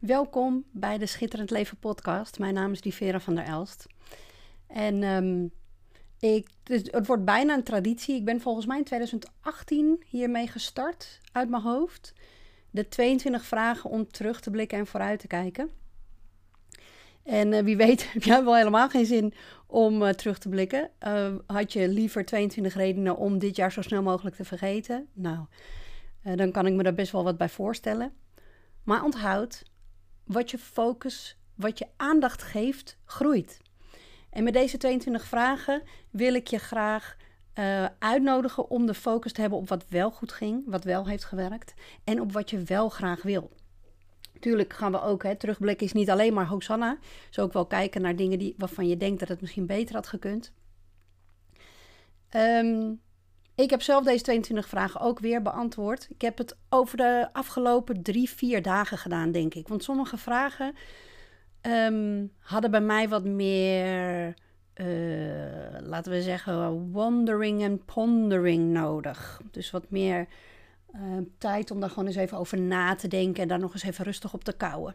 Welkom bij de Schitterend Leven podcast. Mijn naam is Divera van der Elst. En ehm, ik, het, wordt bijna een traditie. Ik ben volgens mij in 2018 hiermee gestart uit mijn hoofd. De 22 vragen om terug te blikken en vooruit te kijken. En uh, wie weet heb jij wel helemaal geen zin om uh, terug te blikken. Uh, had je liever 22 redenen om dit jaar zo snel mogelijk te vergeten? Nou, dan kan ik me daar best wel wat bij voorstellen. Maar onthoud, wat je focus, wat je aandacht geeft, groeit. En met deze 22 vragen wil ik je graag uh, uitnodigen om de focus te hebben op wat wel goed ging, wat wel heeft gewerkt en op wat je wel graag wil. Tuurlijk gaan we ook, hè, terugblikken is niet alleen maar Hosanna. Dus ook wel kijken naar dingen die, waarvan je denkt dat het misschien beter had gekund. Um, ik heb zelf deze 22 vragen ook weer beantwoord. Ik heb het over de afgelopen drie, vier dagen gedaan, denk ik. Want sommige vragen um, hadden bij mij wat meer, uh, laten we zeggen, wondering en pondering nodig. Dus wat meer uh, tijd om daar gewoon eens even over na te denken en daar nog eens even rustig op te kouwen.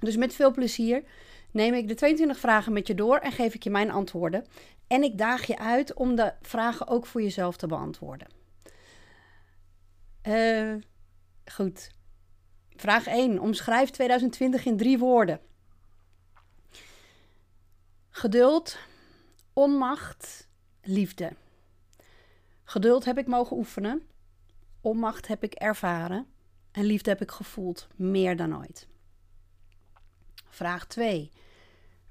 Dus met veel plezier neem ik de 22 vragen met je door en geef ik je mijn antwoorden. En ik daag je uit om de vragen ook voor jezelf te beantwoorden. Uh, goed. Vraag 1. Omschrijf 2020 in drie woorden. Geduld, onmacht, liefde. Geduld heb ik mogen oefenen. Onmacht heb ik ervaren. En liefde heb ik gevoeld, meer dan ooit. Vraag 2.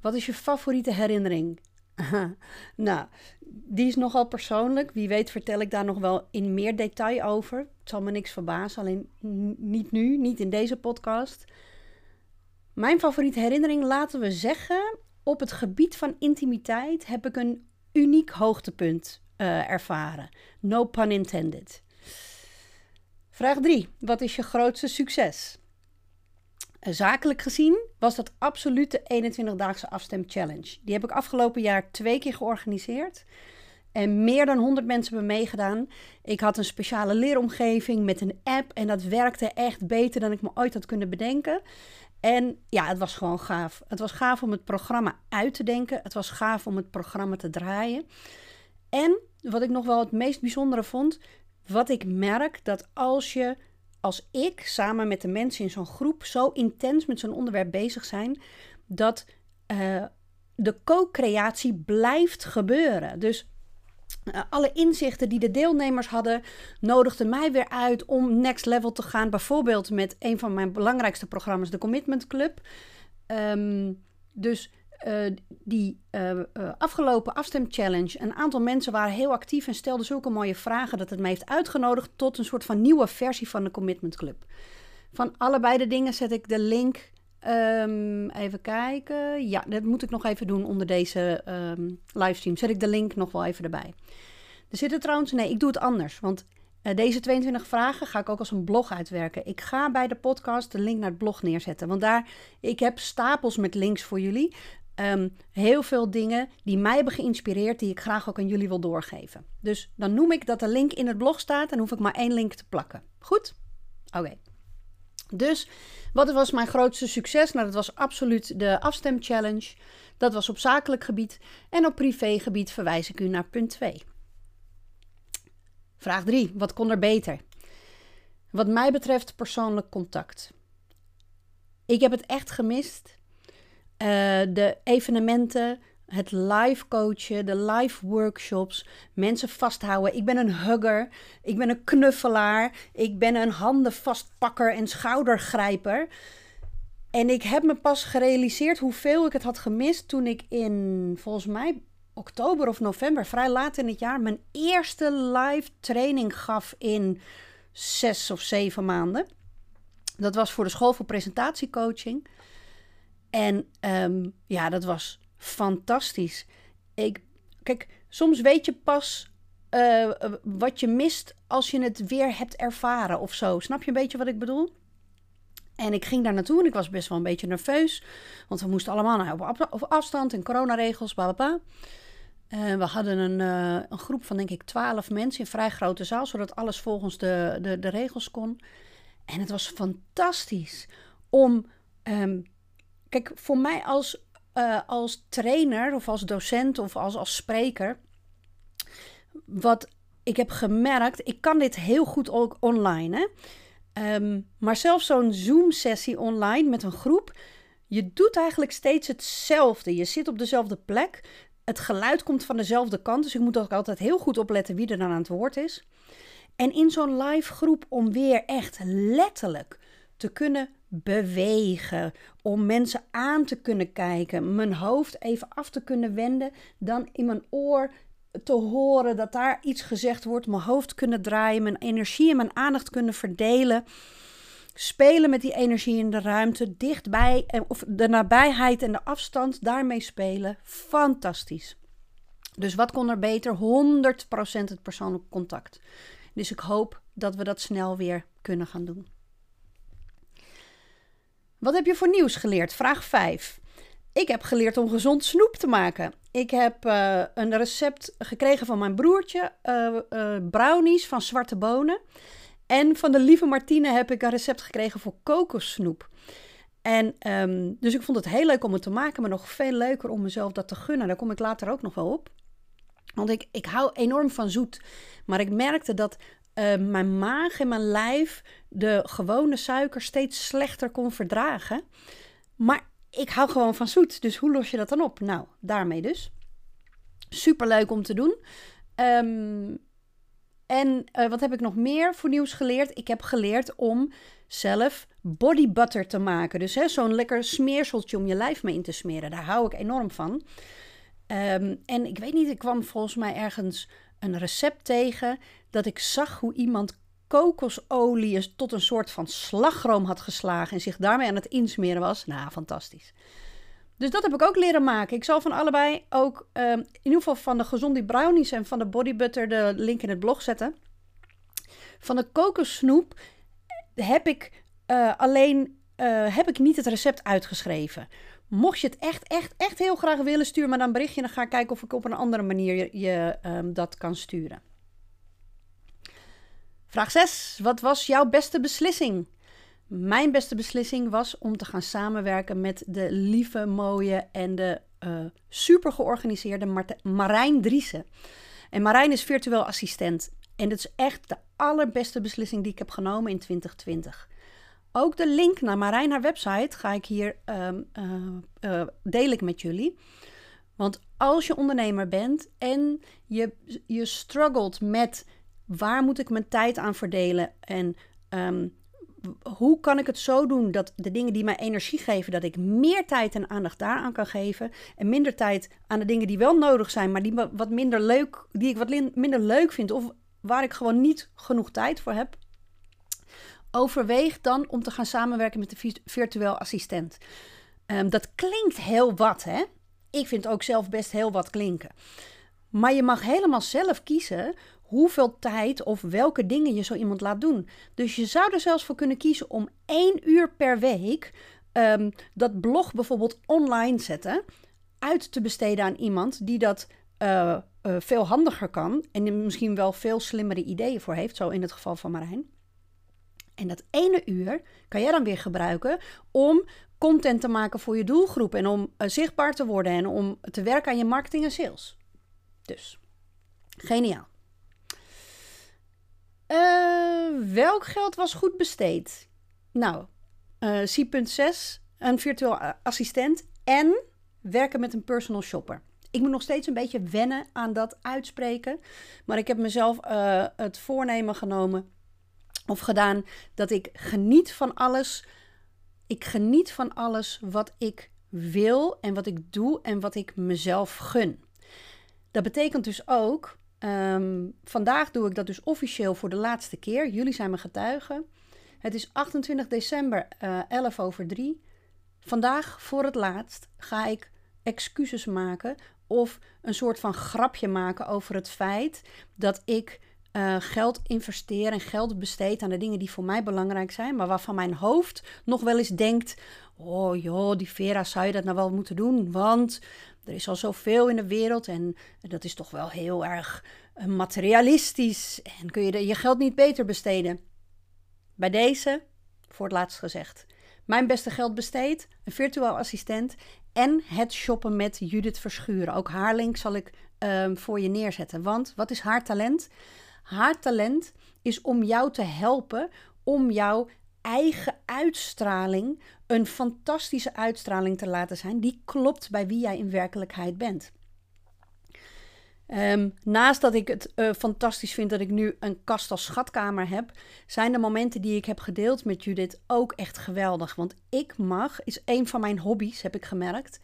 Wat is je favoriete herinnering? nou, die is nogal persoonlijk. Wie weet vertel ik daar nog wel in meer detail over. Het zal me niks verbazen, alleen niet nu, niet in deze podcast. Mijn favoriete herinnering, laten we zeggen, op het gebied van intimiteit heb ik een uniek hoogtepunt uh, ervaren. No pun intended. Vraag 3. Wat is je grootste succes? Zakelijk gezien was dat absoluut de 21-daagse afstem challenge. Die heb ik afgelopen jaar twee keer georganiseerd. En meer dan 100 mensen hebben meegedaan. Ik had een speciale leeromgeving met een app. En dat werkte echt beter dan ik me ooit had kunnen bedenken. En ja, het was gewoon gaaf. Het was gaaf om het programma uit te denken. Het was gaaf om het programma te draaien. En wat ik nog wel het meest bijzondere vond. Wat ik merk dat als je als ik samen met de mensen in zo'n groep zo intens met zo'n onderwerp bezig zijn, dat uh, de co-creatie blijft gebeuren. Dus uh, alle inzichten die de deelnemers hadden, nodigden mij weer uit om next level te gaan. Bijvoorbeeld met een van mijn belangrijkste programma's, de Commitment Club. Um, dus uh, die uh, afgelopen afstemchallenge, een aantal mensen waren heel actief en stelden zulke mooie vragen dat het me heeft uitgenodigd tot een soort van nieuwe versie van de Commitment Club. Van allebei de dingen zet ik de link. Um, even kijken. Ja, dat moet ik nog even doen onder deze um, livestream. Zet ik de link nog wel even erbij. Er zitten trouwens, nee, ik doe het anders. Want deze 22 vragen ga ik ook als een blog uitwerken. Ik ga bij de podcast de link naar het blog neerzetten. Want daar, ik heb stapels met links voor jullie. Um, heel veel dingen die mij hebben geïnspireerd, die ik graag ook aan jullie wil doorgeven. Dus dan noem ik dat de link in het blog staat en hoef ik maar één link te plakken. Goed? Oké. Dus wat was mijn grootste succes? Nou, dat was absoluut de afstem challenge. Dat was op zakelijk gebied. En op privégebied verwijs ik u naar punt 2. Vraag 3. Wat kon er beter? Wat mij betreft persoonlijk contact. Ik heb het echt gemist uh, de evenementen, het live coachen, de live workshops, mensen vasthouden. Ik ben een hugger, ik ben een knuffelaar, ik ben een handenvastpakker en schoudergrijper. En ik heb me pas gerealiseerd hoeveel ik het had gemist toen ik in, volgens mij, oktober of november, vrij laat in het jaar, mijn eerste live training gaf in zes of zeven maanden. Dat was voor de school voor presentatiecoaching. En um, ja, dat was fantastisch. Ik, kijk, soms weet je pas uh, wat je mist als je het weer hebt ervaren of zo. Snap je een beetje wat ik bedoel? En ik ging daar naartoe en ik was best wel een beetje nerveus. Want we moesten allemaal op afstand en coronaregels, bla Uh, we hadden een, uh, een, groep van denk ik twaalf mensen in een vrij grote zaal, zodat alles volgens de, de, de regels kon. En het was fantastisch om Ehm, kijk, voor mij als, uh, als trainer of als docent of als, als spreker, wat ik heb gemerkt, ik kan dit heel goed ook online. Hè? Ehm, maar zelfs zo'n Zoom-sessie online met een groep, je doet eigenlijk steeds hetzelfde. Je zit op dezelfde plek. Het geluid komt van dezelfde kant, dus ik moet ook altijd heel goed opletten wie er dan aan het woord is. En in zo'n live groep om weer echt letterlijk te kunnen bewegen, om mensen aan te kunnen kijken, mijn hoofd even af te kunnen wenden, dan in mijn oor te horen dat daar iets gezegd wordt, mijn hoofd kunnen draaien, mijn energie en mijn aandacht kunnen verdelen. Spelen met die energie in de ruimte, dichtbij, of de nabijheid en de afstand, daarmee spelen. Fantastisch. Dus wat kon er beter? 100% het persoonlijk contact. Dus ik hoop dat we dat snel weer kunnen gaan doen. Wat heb je voor nieuws geleerd? Vraag 5. Ik heb geleerd om gezond snoep te maken. Ik heb uh, een recept gekregen van mijn broertje, uh, uh, brownies van zwarte bonen. En van de lieve Martine heb ik een recept gekregen voor kokossnoep. En um, dus ik vond het heel leuk om het te maken, maar nog veel leuker om mezelf dat te gunnen. Daar kom ik later ook nog wel op. Want ik, ik hou enorm van zoet. Maar ik merkte dat mijn maag en mijn lijf de gewone suiker steeds slechter kon verdragen. Maar ik hou gewoon van zoet. Dus hoe los je dat dan op? Nou, daarmee dus. Super leuk om te doen. Um, en uh, wat heb ik nog meer voor nieuws geleerd? Ik heb geleerd om zelf body butter te maken. Dus zo'n lekker smeerseltje om je lijf mee in te smeren. Daar hou ik enorm van. Um, en ik weet niet, ik kwam volgens mij ergens een recept tegen dat ik zag hoe iemand kokosolie tot een soort van slagroom had geslagen en zich daarmee aan het insmeren was. Nou, fantastisch. Dus dat heb ik ook leren maken. Ik zal van allebei ook, um, in ieder geval van de gezonde brownies en van de body butter, de link in het blog zetten. Van de kokossnoep heb ik uh, alleen uh, heb ik niet het recept uitgeschreven. Mocht je het echt, echt, echt heel graag willen, stuur me dan een berichtje. Dan ga ik kijken of ik op een andere manier je, um, dat kan sturen. Vraag 6. Wat was jouw beste beslissing? Mijn beste beslissing was om te gaan samenwerken met de lieve, mooie en de uh, super georganiseerde Marijn Driessen. En Marijn is virtueel assistent. En dat is echt de allerbeste beslissing die ik heb genomen in 2020. Ook de link naar Marijn, haar website, ga ik hier um, deel ik met jullie. Want als je ondernemer bent en je, je struggelt met waar moet ik mijn tijd aan verdelen en um, hoe kan ik het zo doen dat de dingen die mij energie geven, dat ik meer tijd en aandacht daaraan kan geven en minder tijd aan de dingen die wel nodig zijn, maar die wat minder leuk, die ik wat minder leuk vind of waar ik gewoon niet genoeg tijd voor heb. Overweeg dan om te gaan samenwerken met de virtueel assistent. Um, dat klinkt heel wat, hè? Ik vind ook zelf best heel wat klinken. Maar je mag helemaal zelf kiezen hoeveel tijd of welke dingen je zo iemand laat doen. Dus je zou er zelfs voor kunnen kiezen om één uur per week um, dat blog bijvoorbeeld online zetten, uit te besteden aan iemand die dat uh, uh, veel handiger kan en misschien wel veel slimmere ideeën voor heeft, zo in het geval van Marijn. En dat ene uur kan jij dan weer gebruiken om content te maken voor je doelgroep en om uh, zichtbaar te worden en om te werken aan je marketing en sales. Dus, geniaal. Uh, welk geld was goed besteed? Nou, uh, C.6, een virtueel assistent en werken met een personal shopper. Ik moet nog steeds een beetje wennen aan dat uitspreken. Maar ik heb mezelf het voornemen genomen of gedaan dat ik geniet van alles. Ik geniet van alles wat ik wil en wat ik doe en wat ik mezelf gun. Dat betekent dus ook Um, vandaag doe ik dat dus officieel voor de laatste keer. Jullie zijn mijn getuigen. Het is 28 december, uh, eh, 11 over 3. Vandaag voor het laatst ga ik excuses maken of een soort van grapje maken over het feit dat ik uh, geld investeer en geld besteed aan de dingen die voor mij belangrijk zijn, maar waarvan mijn hoofd nog wel eens denkt: oh joh, die Vera, zou je dat nou wel moeten doen? Want er is al zoveel in de wereld en dat is toch wel heel erg eh, materialistisch. En kun je je geld niet beter besteden? Bij deze, voor het laatst gezegd, mijn beste geld besteed, een virtueel assistent en het shoppen met Judith Verschuren. Ook haar link zal ik ehm, voor je neerzetten. Want wat is haar talent? Haar talent is om jou te helpen om jouw eigen uitstraling een fantastische uitstraling te laten zijn die klopt bij wie jij in werkelijkheid bent. Um, naast dat ik het uh, fantastisch vind dat ik nu een kast als schatkamer heb, zijn de momenten die ik heb gedeeld met Judith ook echt geweldig. Want ik mag, is een van mijn hobby's, heb ik gemerkt,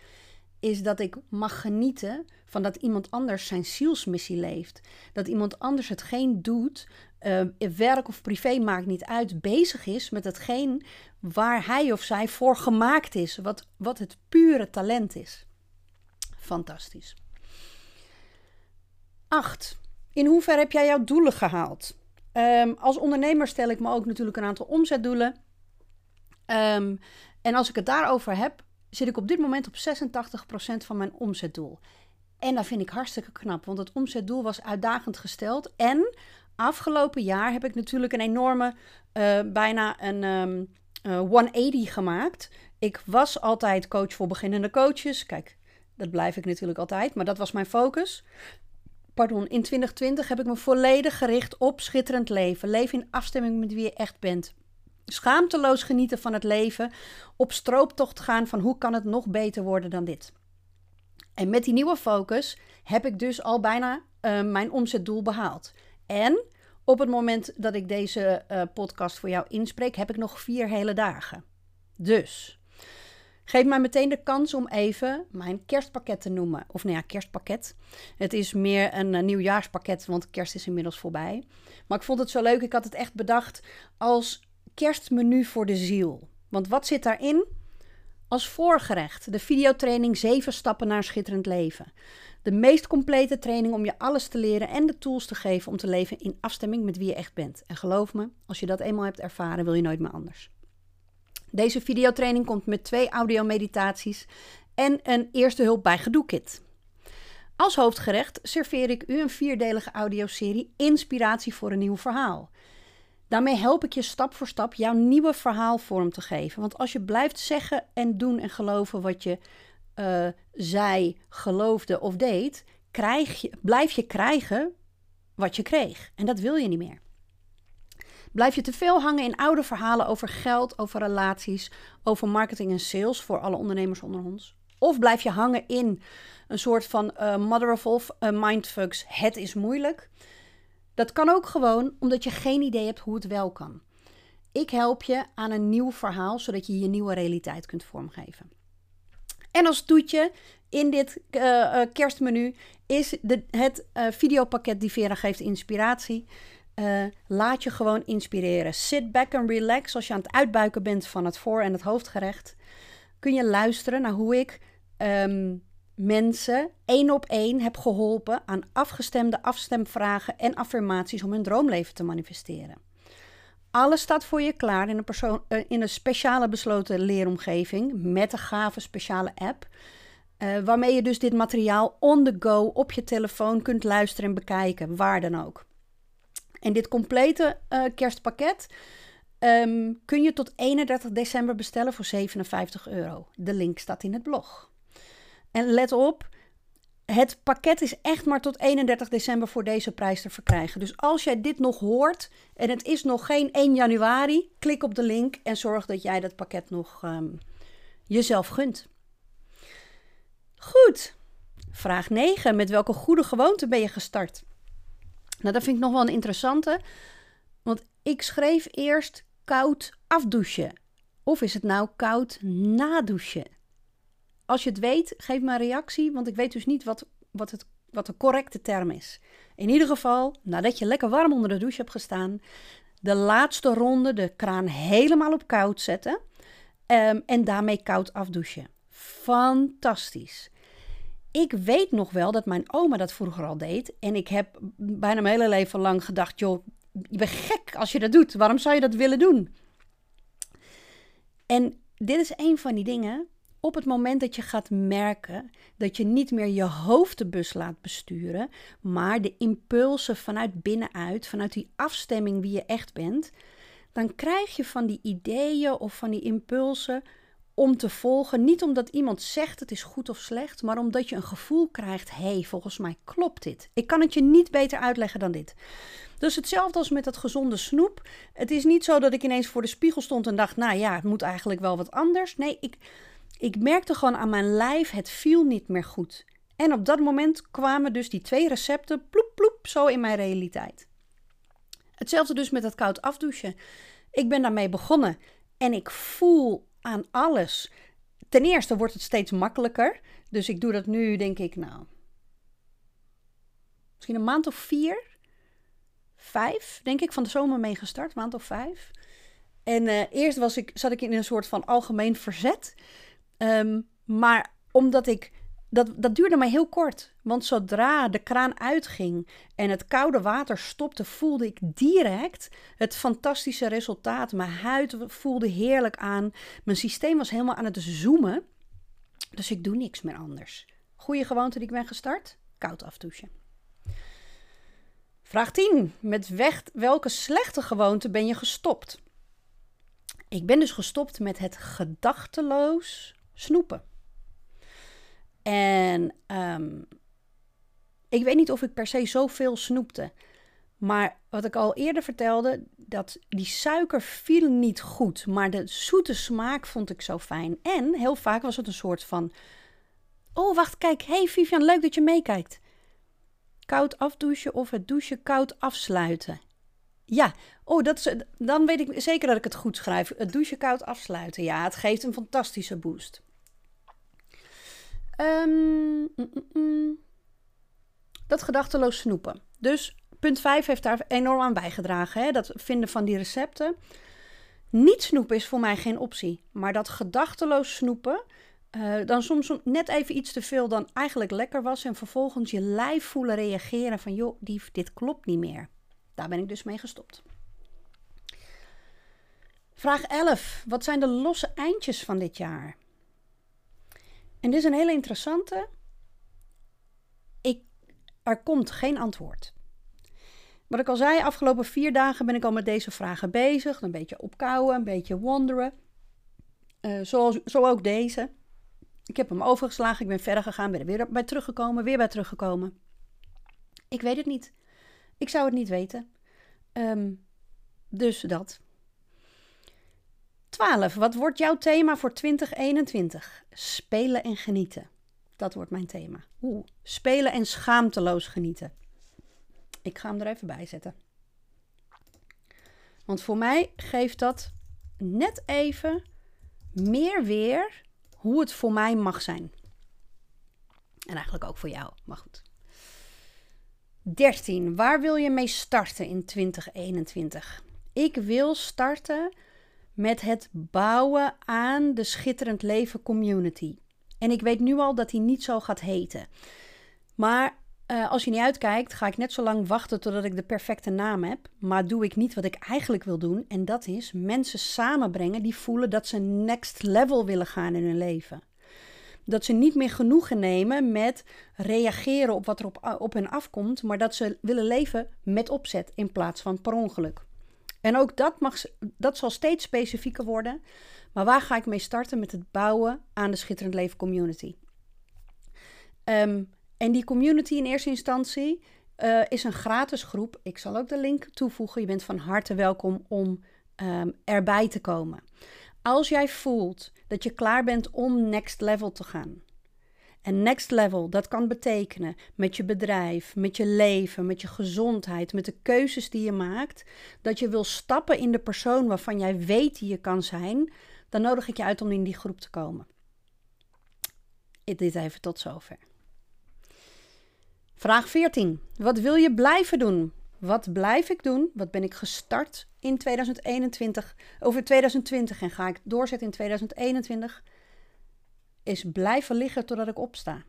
is dat ik mag genieten van dat iemand anders zijn zielsmissie leeft. Dat iemand anders hetgeen doet, uh, werk of privé maakt niet uit, bezig is met hetgeen waar hij of zij voor gemaakt is. Wat, wat het pure talent is. Fantastisch. 8. In hoeverre heb jij jouw doelen gehaald? Um, als ondernemer stel ik me ook natuurlijk een aantal omzetdoelen. Um, en als ik het daarover heb, zit ik op dit moment op 86% van mijn omzetdoel. En dat vind ik hartstikke knap, want het omzetdoel was uitdagend gesteld. En afgelopen jaar heb ik natuurlijk een enorme, uh, bijna een um, uh, 180 gemaakt. Ik was altijd coach voor beginnende coaches. Kijk, dat blijf ik natuurlijk altijd, maar dat was mijn focus pardon, in 2020 heb ik me volledig gericht op schitterend leven. Leven in afstemming met wie je echt bent. Schaamteloos genieten van het leven. Op strooptocht gaan van hoe kan het nog beter worden dan dit. En met die nieuwe focus heb ik dus al bijna uh, mijn omzetdoel behaald. En op het moment dat ik deze uh, podcast voor jou inspreek, heb ik nog vier hele dagen. Dus Geef mij meteen de kans om even mijn kerstpakket te noemen. Of nou ja, kerstpakket. Het is meer een, een nieuwjaarspakket, want kerst is inmiddels voorbij. Maar ik vond het zo leuk. Ik had het echt bedacht als kerstmenu voor de ziel. Want wat zit daarin? Als voorgerecht de videotraining 7 stappen naar schitterend leven. De meest complete training om je alles te leren en de tools te geven om te leven in afstemming met wie je echt bent. En geloof me, als je dat eenmaal hebt ervaren, wil je nooit meer anders. Deze videotraining komt met twee audio-meditaties en een eerste hulp bij gedoe-kit. Als hoofdgerecht serveer ik u een vierdelige audioserie Inspiratie voor een nieuw verhaal. Daarmee help ik je stap voor stap jouw nieuwe verhaal vorm te geven. Want als je blijft zeggen en doen en geloven wat je uh, zei, geloofde of deed, krijg je, blijf je krijgen wat je kreeg. En dat wil je niet meer. Blijf je te veel hangen in oude verhalen over geld, over relaties, over marketing en sales voor alle ondernemers onder ons? Of blijf je hangen in een soort van uh, mother of all uh, mindfucks, het is moeilijk? Dat kan ook gewoon omdat je geen idee hebt hoe het wel kan. Ik help je aan een nieuw verhaal, zodat je je nieuwe realiteit kunt vormgeven. En als toetje in dit uh, kerstmenu is de, het videopakket die Vera geeft inspiratie. Uh, laat je gewoon inspireren. Sit back and relax als je aan het uitbuiken bent van het voor- en het hoofdgerecht. Kun je luisteren naar hoe ik um, mensen één op één heb geholpen aan afgestemde afstemvragen en affirmaties om hun droomleven te manifesteren. Alles staat voor je klaar in een, persoon, uh, in een speciale besloten leeromgeving met een gave speciale app. Uh, waarmee je dus dit materiaal on the go op je telefoon kunt luisteren en bekijken, waar dan ook. En dit complete uh, kerstpakket um, kun je tot 31 december bestellen voor 57 euro. De link staat in het blog. En let op, het pakket is echt maar tot 31 december voor deze prijs te verkrijgen. Dus als jij dit nog hoort en het is nog geen 1 januari, klik op de link en zorg dat jij dat pakket nog um, jezelf gunt. Goed. Vraag 9. Met welke goede gewoonte ben je gestart? Nou, dat vind ik nog wel een interessante. Want ik schreef eerst koud afdouchen. Of is het nou koud nadouchen? Als je het weet, geef me een reactie, want ik weet dus niet wat, wat, het, wat de correcte term is. In ieder geval, nadat je lekker warm onder de douche hebt gestaan, de laatste ronde de kraan helemaal op koud zetten um, en daarmee koud afdouchen. Fantastisch. Ik weet nog wel dat mijn oma dat vroeger al deed. En ik heb bijna mijn hele leven lang gedacht: joh, je bent gek als je dat doet. Waarom zou je dat willen doen? En dit is een van die dingen. Op het moment dat je gaat merken dat je niet meer je hoofdbus laat besturen, maar de impulsen vanuit binnenuit, vanuit die afstemming wie je echt bent, dan krijg je van die ideeën of van die impulsen om te volgen. Niet omdat iemand zegt het is goed of slecht, maar omdat je een gevoel krijgt: hé, hey, volgens mij klopt dit. Ik kan het je niet beter uitleggen dan dit. Dus hetzelfde als met dat gezonde snoep. Het is niet zo dat ik ineens voor de spiegel stond en dacht: nou ja, het moet eigenlijk wel wat anders. Nee, ik, ik merkte gewoon aan mijn lijf: het viel niet meer goed. En op dat moment kwamen dus die twee recepten ploep ploep zo in mijn realiteit. Hetzelfde dus met het koud afdouchen. Ik ben daarmee begonnen en ik voel aan alles. Ten eerste wordt het steeds makkelijker. Dus ik doe dat nu, denk ik, nou. Misschien een maand of vier. Vijf, denk ik, van de zomer mee gestart. Maand of vijf. En uh, eerst was ik, zat ik in een soort van algemeen verzet. Um, maar omdat ik dat, dat duurde maar heel kort. Want zodra de kraan uitging en het koude water stopte, voelde ik direct het fantastische resultaat. Mijn huid voelde heerlijk aan. Mijn systeem was helemaal aan het zoomen. Dus ik doe niks meer anders. Goede gewoonte die ik ben gestart: koud afdouchen. Vraag 10. Met weg, welke slechte gewoonte ben je gestopt? Ik ben dus gestopt met het gedachteloos snoepen. En ehm, ik weet niet of ik per se zoveel snoepte. Maar wat ik al eerder vertelde, dat die suiker viel niet goed. Maar de zoete smaak vond ik zo fijn. En heel vaak was het een soort van... Oh, wacht, kijk. hey Vivian, leuk dat je meekijkt. Koud afdouchen of het douchen koud afsluiten. Ja, oh, dat is, dan weet ik zeker dat ik het goed schrijf. Het douchen koud afsluiten. Ja, het geeft een fantastische boost. Um, dat gedachteloos snoepen. Dus punt 5 heeft daar enorm aan bijgedragen. Hè? Dat vinden van die recepten. Niet snoepen is voor mij geen optie. Maar dat gedachteloos snoepen, uh, dan soms net even iets te veel dan eigenlijk lekker was. En vervolgens je lijf voelen reageren van joh, die, dit klopt niet meer. Daar ben ik dus mee gestopt. Vraag 11. Wat zijn de losse eindjes van dit jaar? En dit is een hele interessante. Ik, er komt geen antwoord. Wat ik al zei, afgelopen vier dagen ben ik al met deze vragen bezig. Een beetje opkouwen, een beetje wonderen. Uh, zoals, zo ook deze. Ik heb hem overgeslagen, ik ben verder gegaan, ben er weer bij teruggekomen, weer bij teruggekomen. Ik weet het niet. Ik zou het niet weten. Um, dus dat. 12. Wat wordt jouw thema voor 2021? Spelen en genieten. Dat wordt mijn thema. Oeh, spelen en schaamteloos genieten. Ik ga hem er even bij zetten. Want voor mij geeft dat net even meer weer hoe het voor mij mag zijn. En eigenlijk ook voor jou, maar goed. 13. Waar wil je mee starten in 2021? Ik wil starten met het bouwen aan de Schitterend Leven Community. En ik weet nu al dat hij niet zo gaat heten. Maar uh, als je niet uitkijkt, ga ik net zo lang wachten totdat ik de perfecte naam heb. Maar doe ik niet wat ik eigenlijk wil doen. En dat is mensen samenbrengen die voelen dat ze next level willen gaan in hun leven. Dat ze niet meer genoegen nemen met reageren op wat er op, op hen afkomt. Maar dat ze willen leven met opzet in plaats van per ongeluk. En ook dat, mag, dat zal steeds specifieker worden. Maar waar ga ik mee starten met het bouwen aan de Schitterend Leven Community? Um, en die community in eerste instantie uh, is een gratis groep. Ik zal ook de link toevoegen. Je bent van harte welkom om um, erbij te komen. Als jij voelt dat je klaar bent om next level te gaan, en next level, dat kan betekenen met je bedrijf, met je leven, met je gezondheid, met de keuzes die je maakt, dat je wil stappen in de persoon waarvan jij weet die je kan zijn, dan nodig ik je uit om in die groep te komen. Dit even tot zover. Vraag 14. Wat wil je blijven doen? Wat blijf ik doen? Wat ben ik gestart in 2021 over 2020 en ga ik doorzetten in 2021? is blijven liggen totdat ik opsta.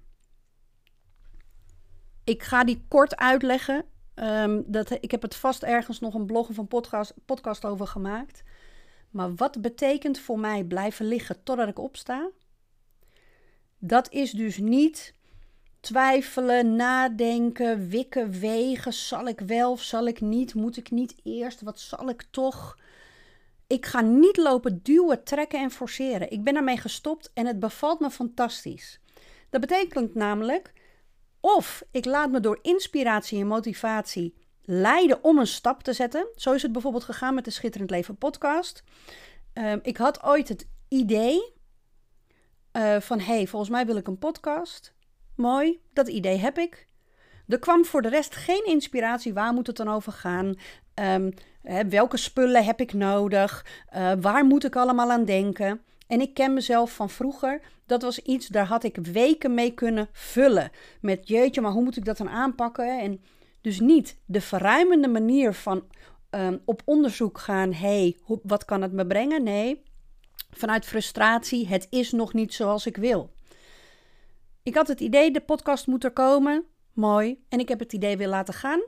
Ik ga die kort uitleggen. Um, dat, ik heb het vast ergens nog een blog of een podcast, podcast over gemaakt. Maar wat betekent voor mij blijven liggen totdat ik opsta? Dat is dus niet twijfelen, nadenken, wikken, wegen. Zal ik wel of zal ik niet? Moet ik niet eerst? Wat zal ik toch? Ik ga niet lopen duwen, trekken en forceren. Ik ben daarmee gestopt en het bevalt me fantastisch. Dat betekent namelijk of ik laat me door inspiratie en motivatie leiden om een stap te zetten. Zo is het bijvoorbeeld gegaan met de Schitterend Leven podcast. Ehm, ik had ooit het idee uh, van hey, volgens mij wil ik een podcast. Mooi, dat idee heb ik. Er kwam voor de rest geen inspiratie. Waar moet het dan over gaan? Um, hè, welke spullen heb ik nodig? Uh, waar moet ik allemaal aan denken? En ik ken mezelf van vroeger. Dat was iets, daar had ik weken mee kunnen vullen. Met jeetje, maar hoe moet ik dat dan aanpakken? En dus niet de verruimende manier van um, op onderzoek gaan. hey, wat kan het me brengen? Nee, vanuit frustratie. Het is nog niet zoals ik wil. Ik had het idee, de podcast moet er komen. Mooi. En ik heb het idee weer laten gaan.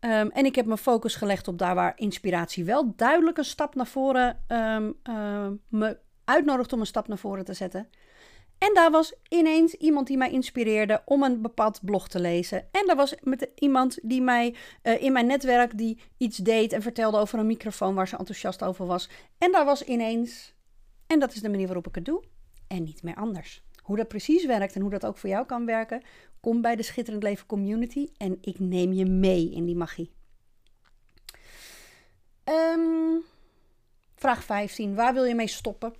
Um, en ik heb mijn focus gelegd op daar waar inspiratie wel duidelijk een stap naar voren um, me uitnodigt om een stap naar voren te zetten. En daar was ineens iemand die mij inspireerde om een bepaald blog te lezen. En daar was met iemand die mij uh, in mijn netwerk die iets deed en vertelde over een microfoon waar ze enthousiast over was. En daar was ineens. En dat is de manier waarop ik het doe. En niet meer anders. Hoe dat precies werkt en hoe dat ook voor jou kan werken, kom bij de Schitterend Leven Community en ik neem je mee in die magie. Um, vraag 15. Waar wil je mee stoppen?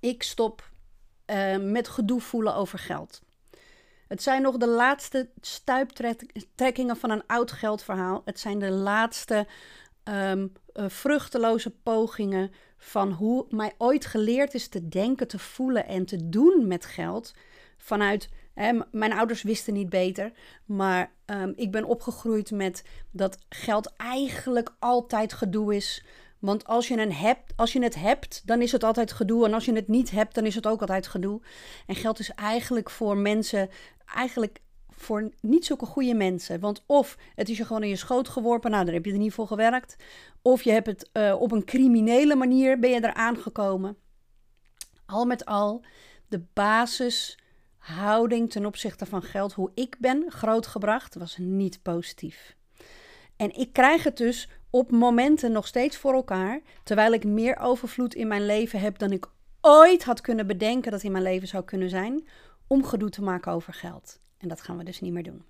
Ik stop uh, met gedoe voelen over geld. Het zijn nog de laatste stuiptrekkingen van een oud geldverhaal. Het zijn de laatste um, uh, vruchteloze pogingen van hoe mij ooit geleerd is te denken, te voelen en te doen met geld. Vanuit, hè, mijn ouders wisten niet beter, maar um, ik ben opgegroeid met dat geld eigenlijk altijd gedoe is. Want als je, een hebt, als je het hebt, dan is het altijd gedoe. En als je het niet hebt, dan is het ook altijd gedoe. En geld is eigenlijk voor mensen, eigenlijk voor niet zulke goede mensen. Want of het is je gewoon in je schoot geworpen, nou, daar heb je er niet voor gewerkt. Of je hebt het uh, op een criminele manier, ben je er aangekomen. Al met al, de basishouding ten opzichte van geld, hoe ik ben grootgebracht, was niet positief. En ik krijg het dus op momenten nog steeds voor elkaar, terwijl ik meer overvloed in mijn leven heb dan ik ooit had kunnen bedenken dat in mijn leven zou kunnen zijn, om gedoe te maken over geld. En dat gaan we dus niet meer doen.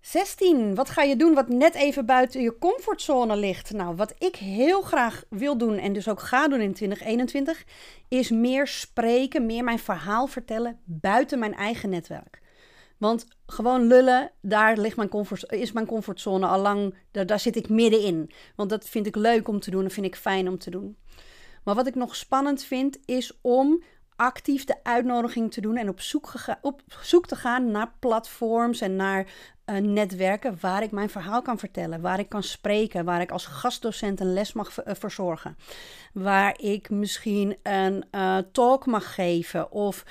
16. Wat ga je doen wat net even buiten je comfortzone ligt? Nou, wat ik heel graag wil doen en dus ook ga doen in 2021, is meer spreken, meer mijn verhaal vertellen buiten mijn eigen netwerk. Want gewoon lullen, daar ligt mijn comfort, is mijn comfortzone al lang, daar, daar zit ik middenin. Want dat vind ik leuk om te doen, dat vind ik fijn om te doen. Maar wat ik nog spannend vind, is om actief de uitnodiging te doen en op zoek, op zoek te gaan naar platforms en naar uh, netwerken waar ik mijn verhaal kan vertellen, waar ik kan spreken, waar ik als gastdocent een les mag uh, verzorgen, waar ik misschien een uh, talk mag geven of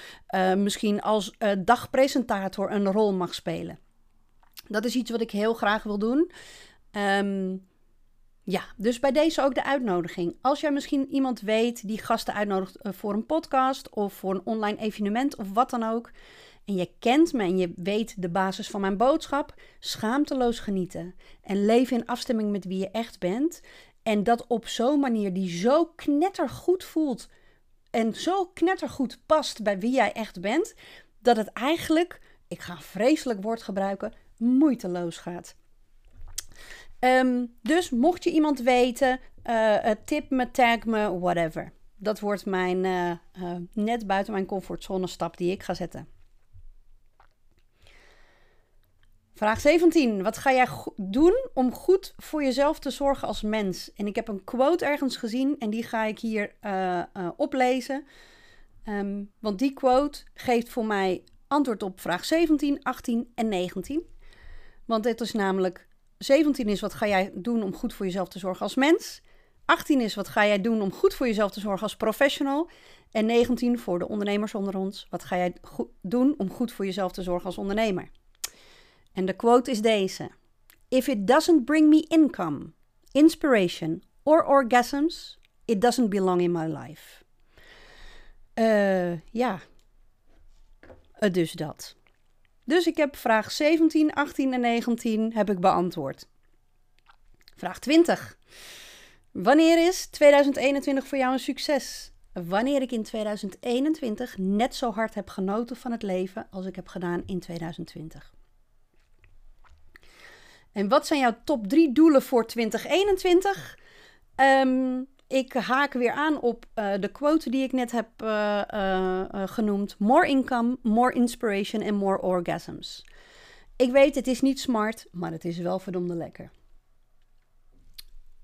misschien als dagpresentator een rol mag spelen. Dat is iets wat ik heel graag wil doen. Um, ja, dus bij deze ook de uitnodiging. Als jij misschien iemand weet die gasten uitnodigt voor een podcast of voor een online evenement of wat dan ook en je kent me en je weet de basis van mijn boodschap, schaamteloos genieten en leven in afstemming met wie je echt bent. En dat op zo'n manier die zo knettergoed voelt en zo knettergoed past bij wie jij echt bent, dat het eigenlijk, ik ga een vreselijk woord gebruiken, moeiteloos gaat. Um, dus mocht je iemand weten, uh, tip me, tag me, whatever. Dat wordt mijn uh, net buiten mijn comfortzone stap die ik ga zetten. Vraag 17. Wat ga jij doen om goed voor jezelf te zorgen als mens? En ik heb een quote ergens gezien en die ga ik hier oplezen. Um, want die quote geeft voor mij antwoord op vraag 17, 18 en 19. Want dit is namelijk: 17 is wat ga jij doen om goed voor jezelf te zorgen als mens? 18 is wat ga jij doen om goed voor jezelf te zorgen als professional? En 19 voor de ondernemers onder ons: wat ga jij doen om goed voor jezelf te zorgen als ondernemer? En de quote is deze: If it doesn't bring me income, inspiration or orgasms, it doesn't belong in my life. Uh, ja, uh, dus dat. Dus ik heb vraag 17, 18 en 19 heb ik beantwoord. Vraag 20. Wanneer is 2021 voor jou een succes? Wanneer ik in 2021 net zo hard heb genoten van het leven als ik heb gedaan in 2020. En wat zijn jouw top 3 doelen voor 2021? Ehm, ik haak weer aan op uh, de quote die ik net heb uh, uh, genoemd: More income, more inspiration and more orgasms. Ik weet, het is niet smart, maar het is wel verdomde lekker.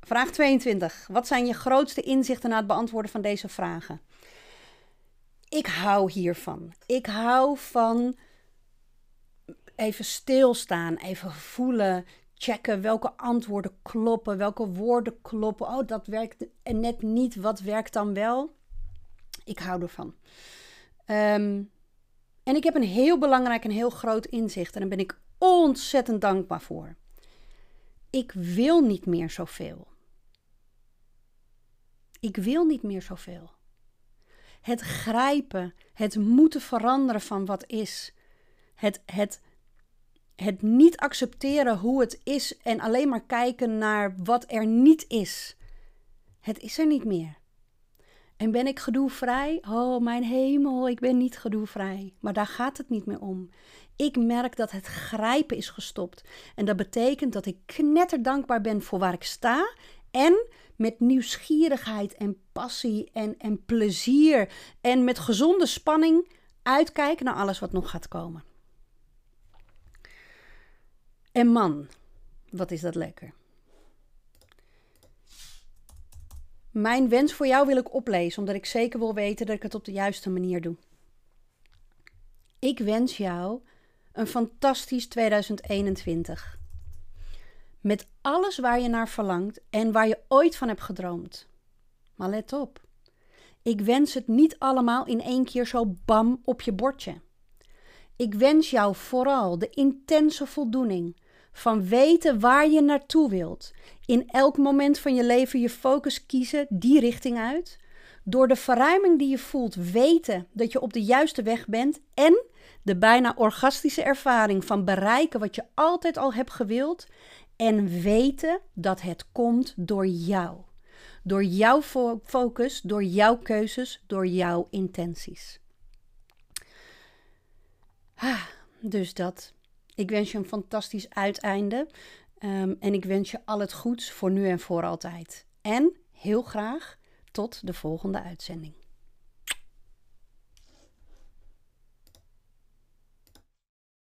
Vraag 22. Wat zijn je grootste inzichten na het beantwoorden van deze vragen? Ik hou hiervan. Ik hou van even stilstaan, even voelen, checken welke antwoorden kloppen, welke woorden kloppen. Oh, dat werkt en net niet. Wat werkt dan wel? Ik hou ervan. Um, en ik heb een heel belangrijk en heel groot inzicht en daar ben ik ontzettend dankbaar voor. Ik wil niet meer zoveel. Ik wil niet meer zoveel. Het grijpen, het moeten veranderen van wat is, het, het, het niet accepteren hoe het is en alleen maar kijken naar wat er niet is. Het is er niet meer. En ben ik gedoevrij? Oh, mijn hemel, ik ben niet gedoevrij. Maar daar gaat het niet meer om. Ik merk dat het grijpen is gestopt. En dat betekent dat ik knetter dankbaar ben voor waar ik sta. En met nieuwsgierigheid en passie en, en plezier en met gezonde spanning uitkijken naar alles wat nog gaat komen. En man, wat is dat lekker. Mijn wens voor jou wil ik oplezen, omdat ik zeker wil weten dat ik het op de juiste manier doe. Ik wens jou een fantastisch 2021. Met alles waar je naar verlangt en waar je ooit van hebt gedroomd. Maar let op, ik wens het niet allemaal in één keer zo bam op je bordje. Ik wens jou vooral de intense voldoening van weten waar je naartoe wilt. In elk moment van je leven je focus kiezen die richting uit. Door de verruiming die je voelt, weten dat je op de juiste weg bent. En de bijna orgastische ervaring van bereiken wat je altijd al hebt gewild. En weten dat het komt door jou. Door jouw focus, door jouw keuzes, door jouw intenties. Ah, dus dat. Ik wens je een fantastisch uiteinde. Um, en ik wens je al het goeds voor nu en voor altijd. En heel graag tot de volgende uitzending.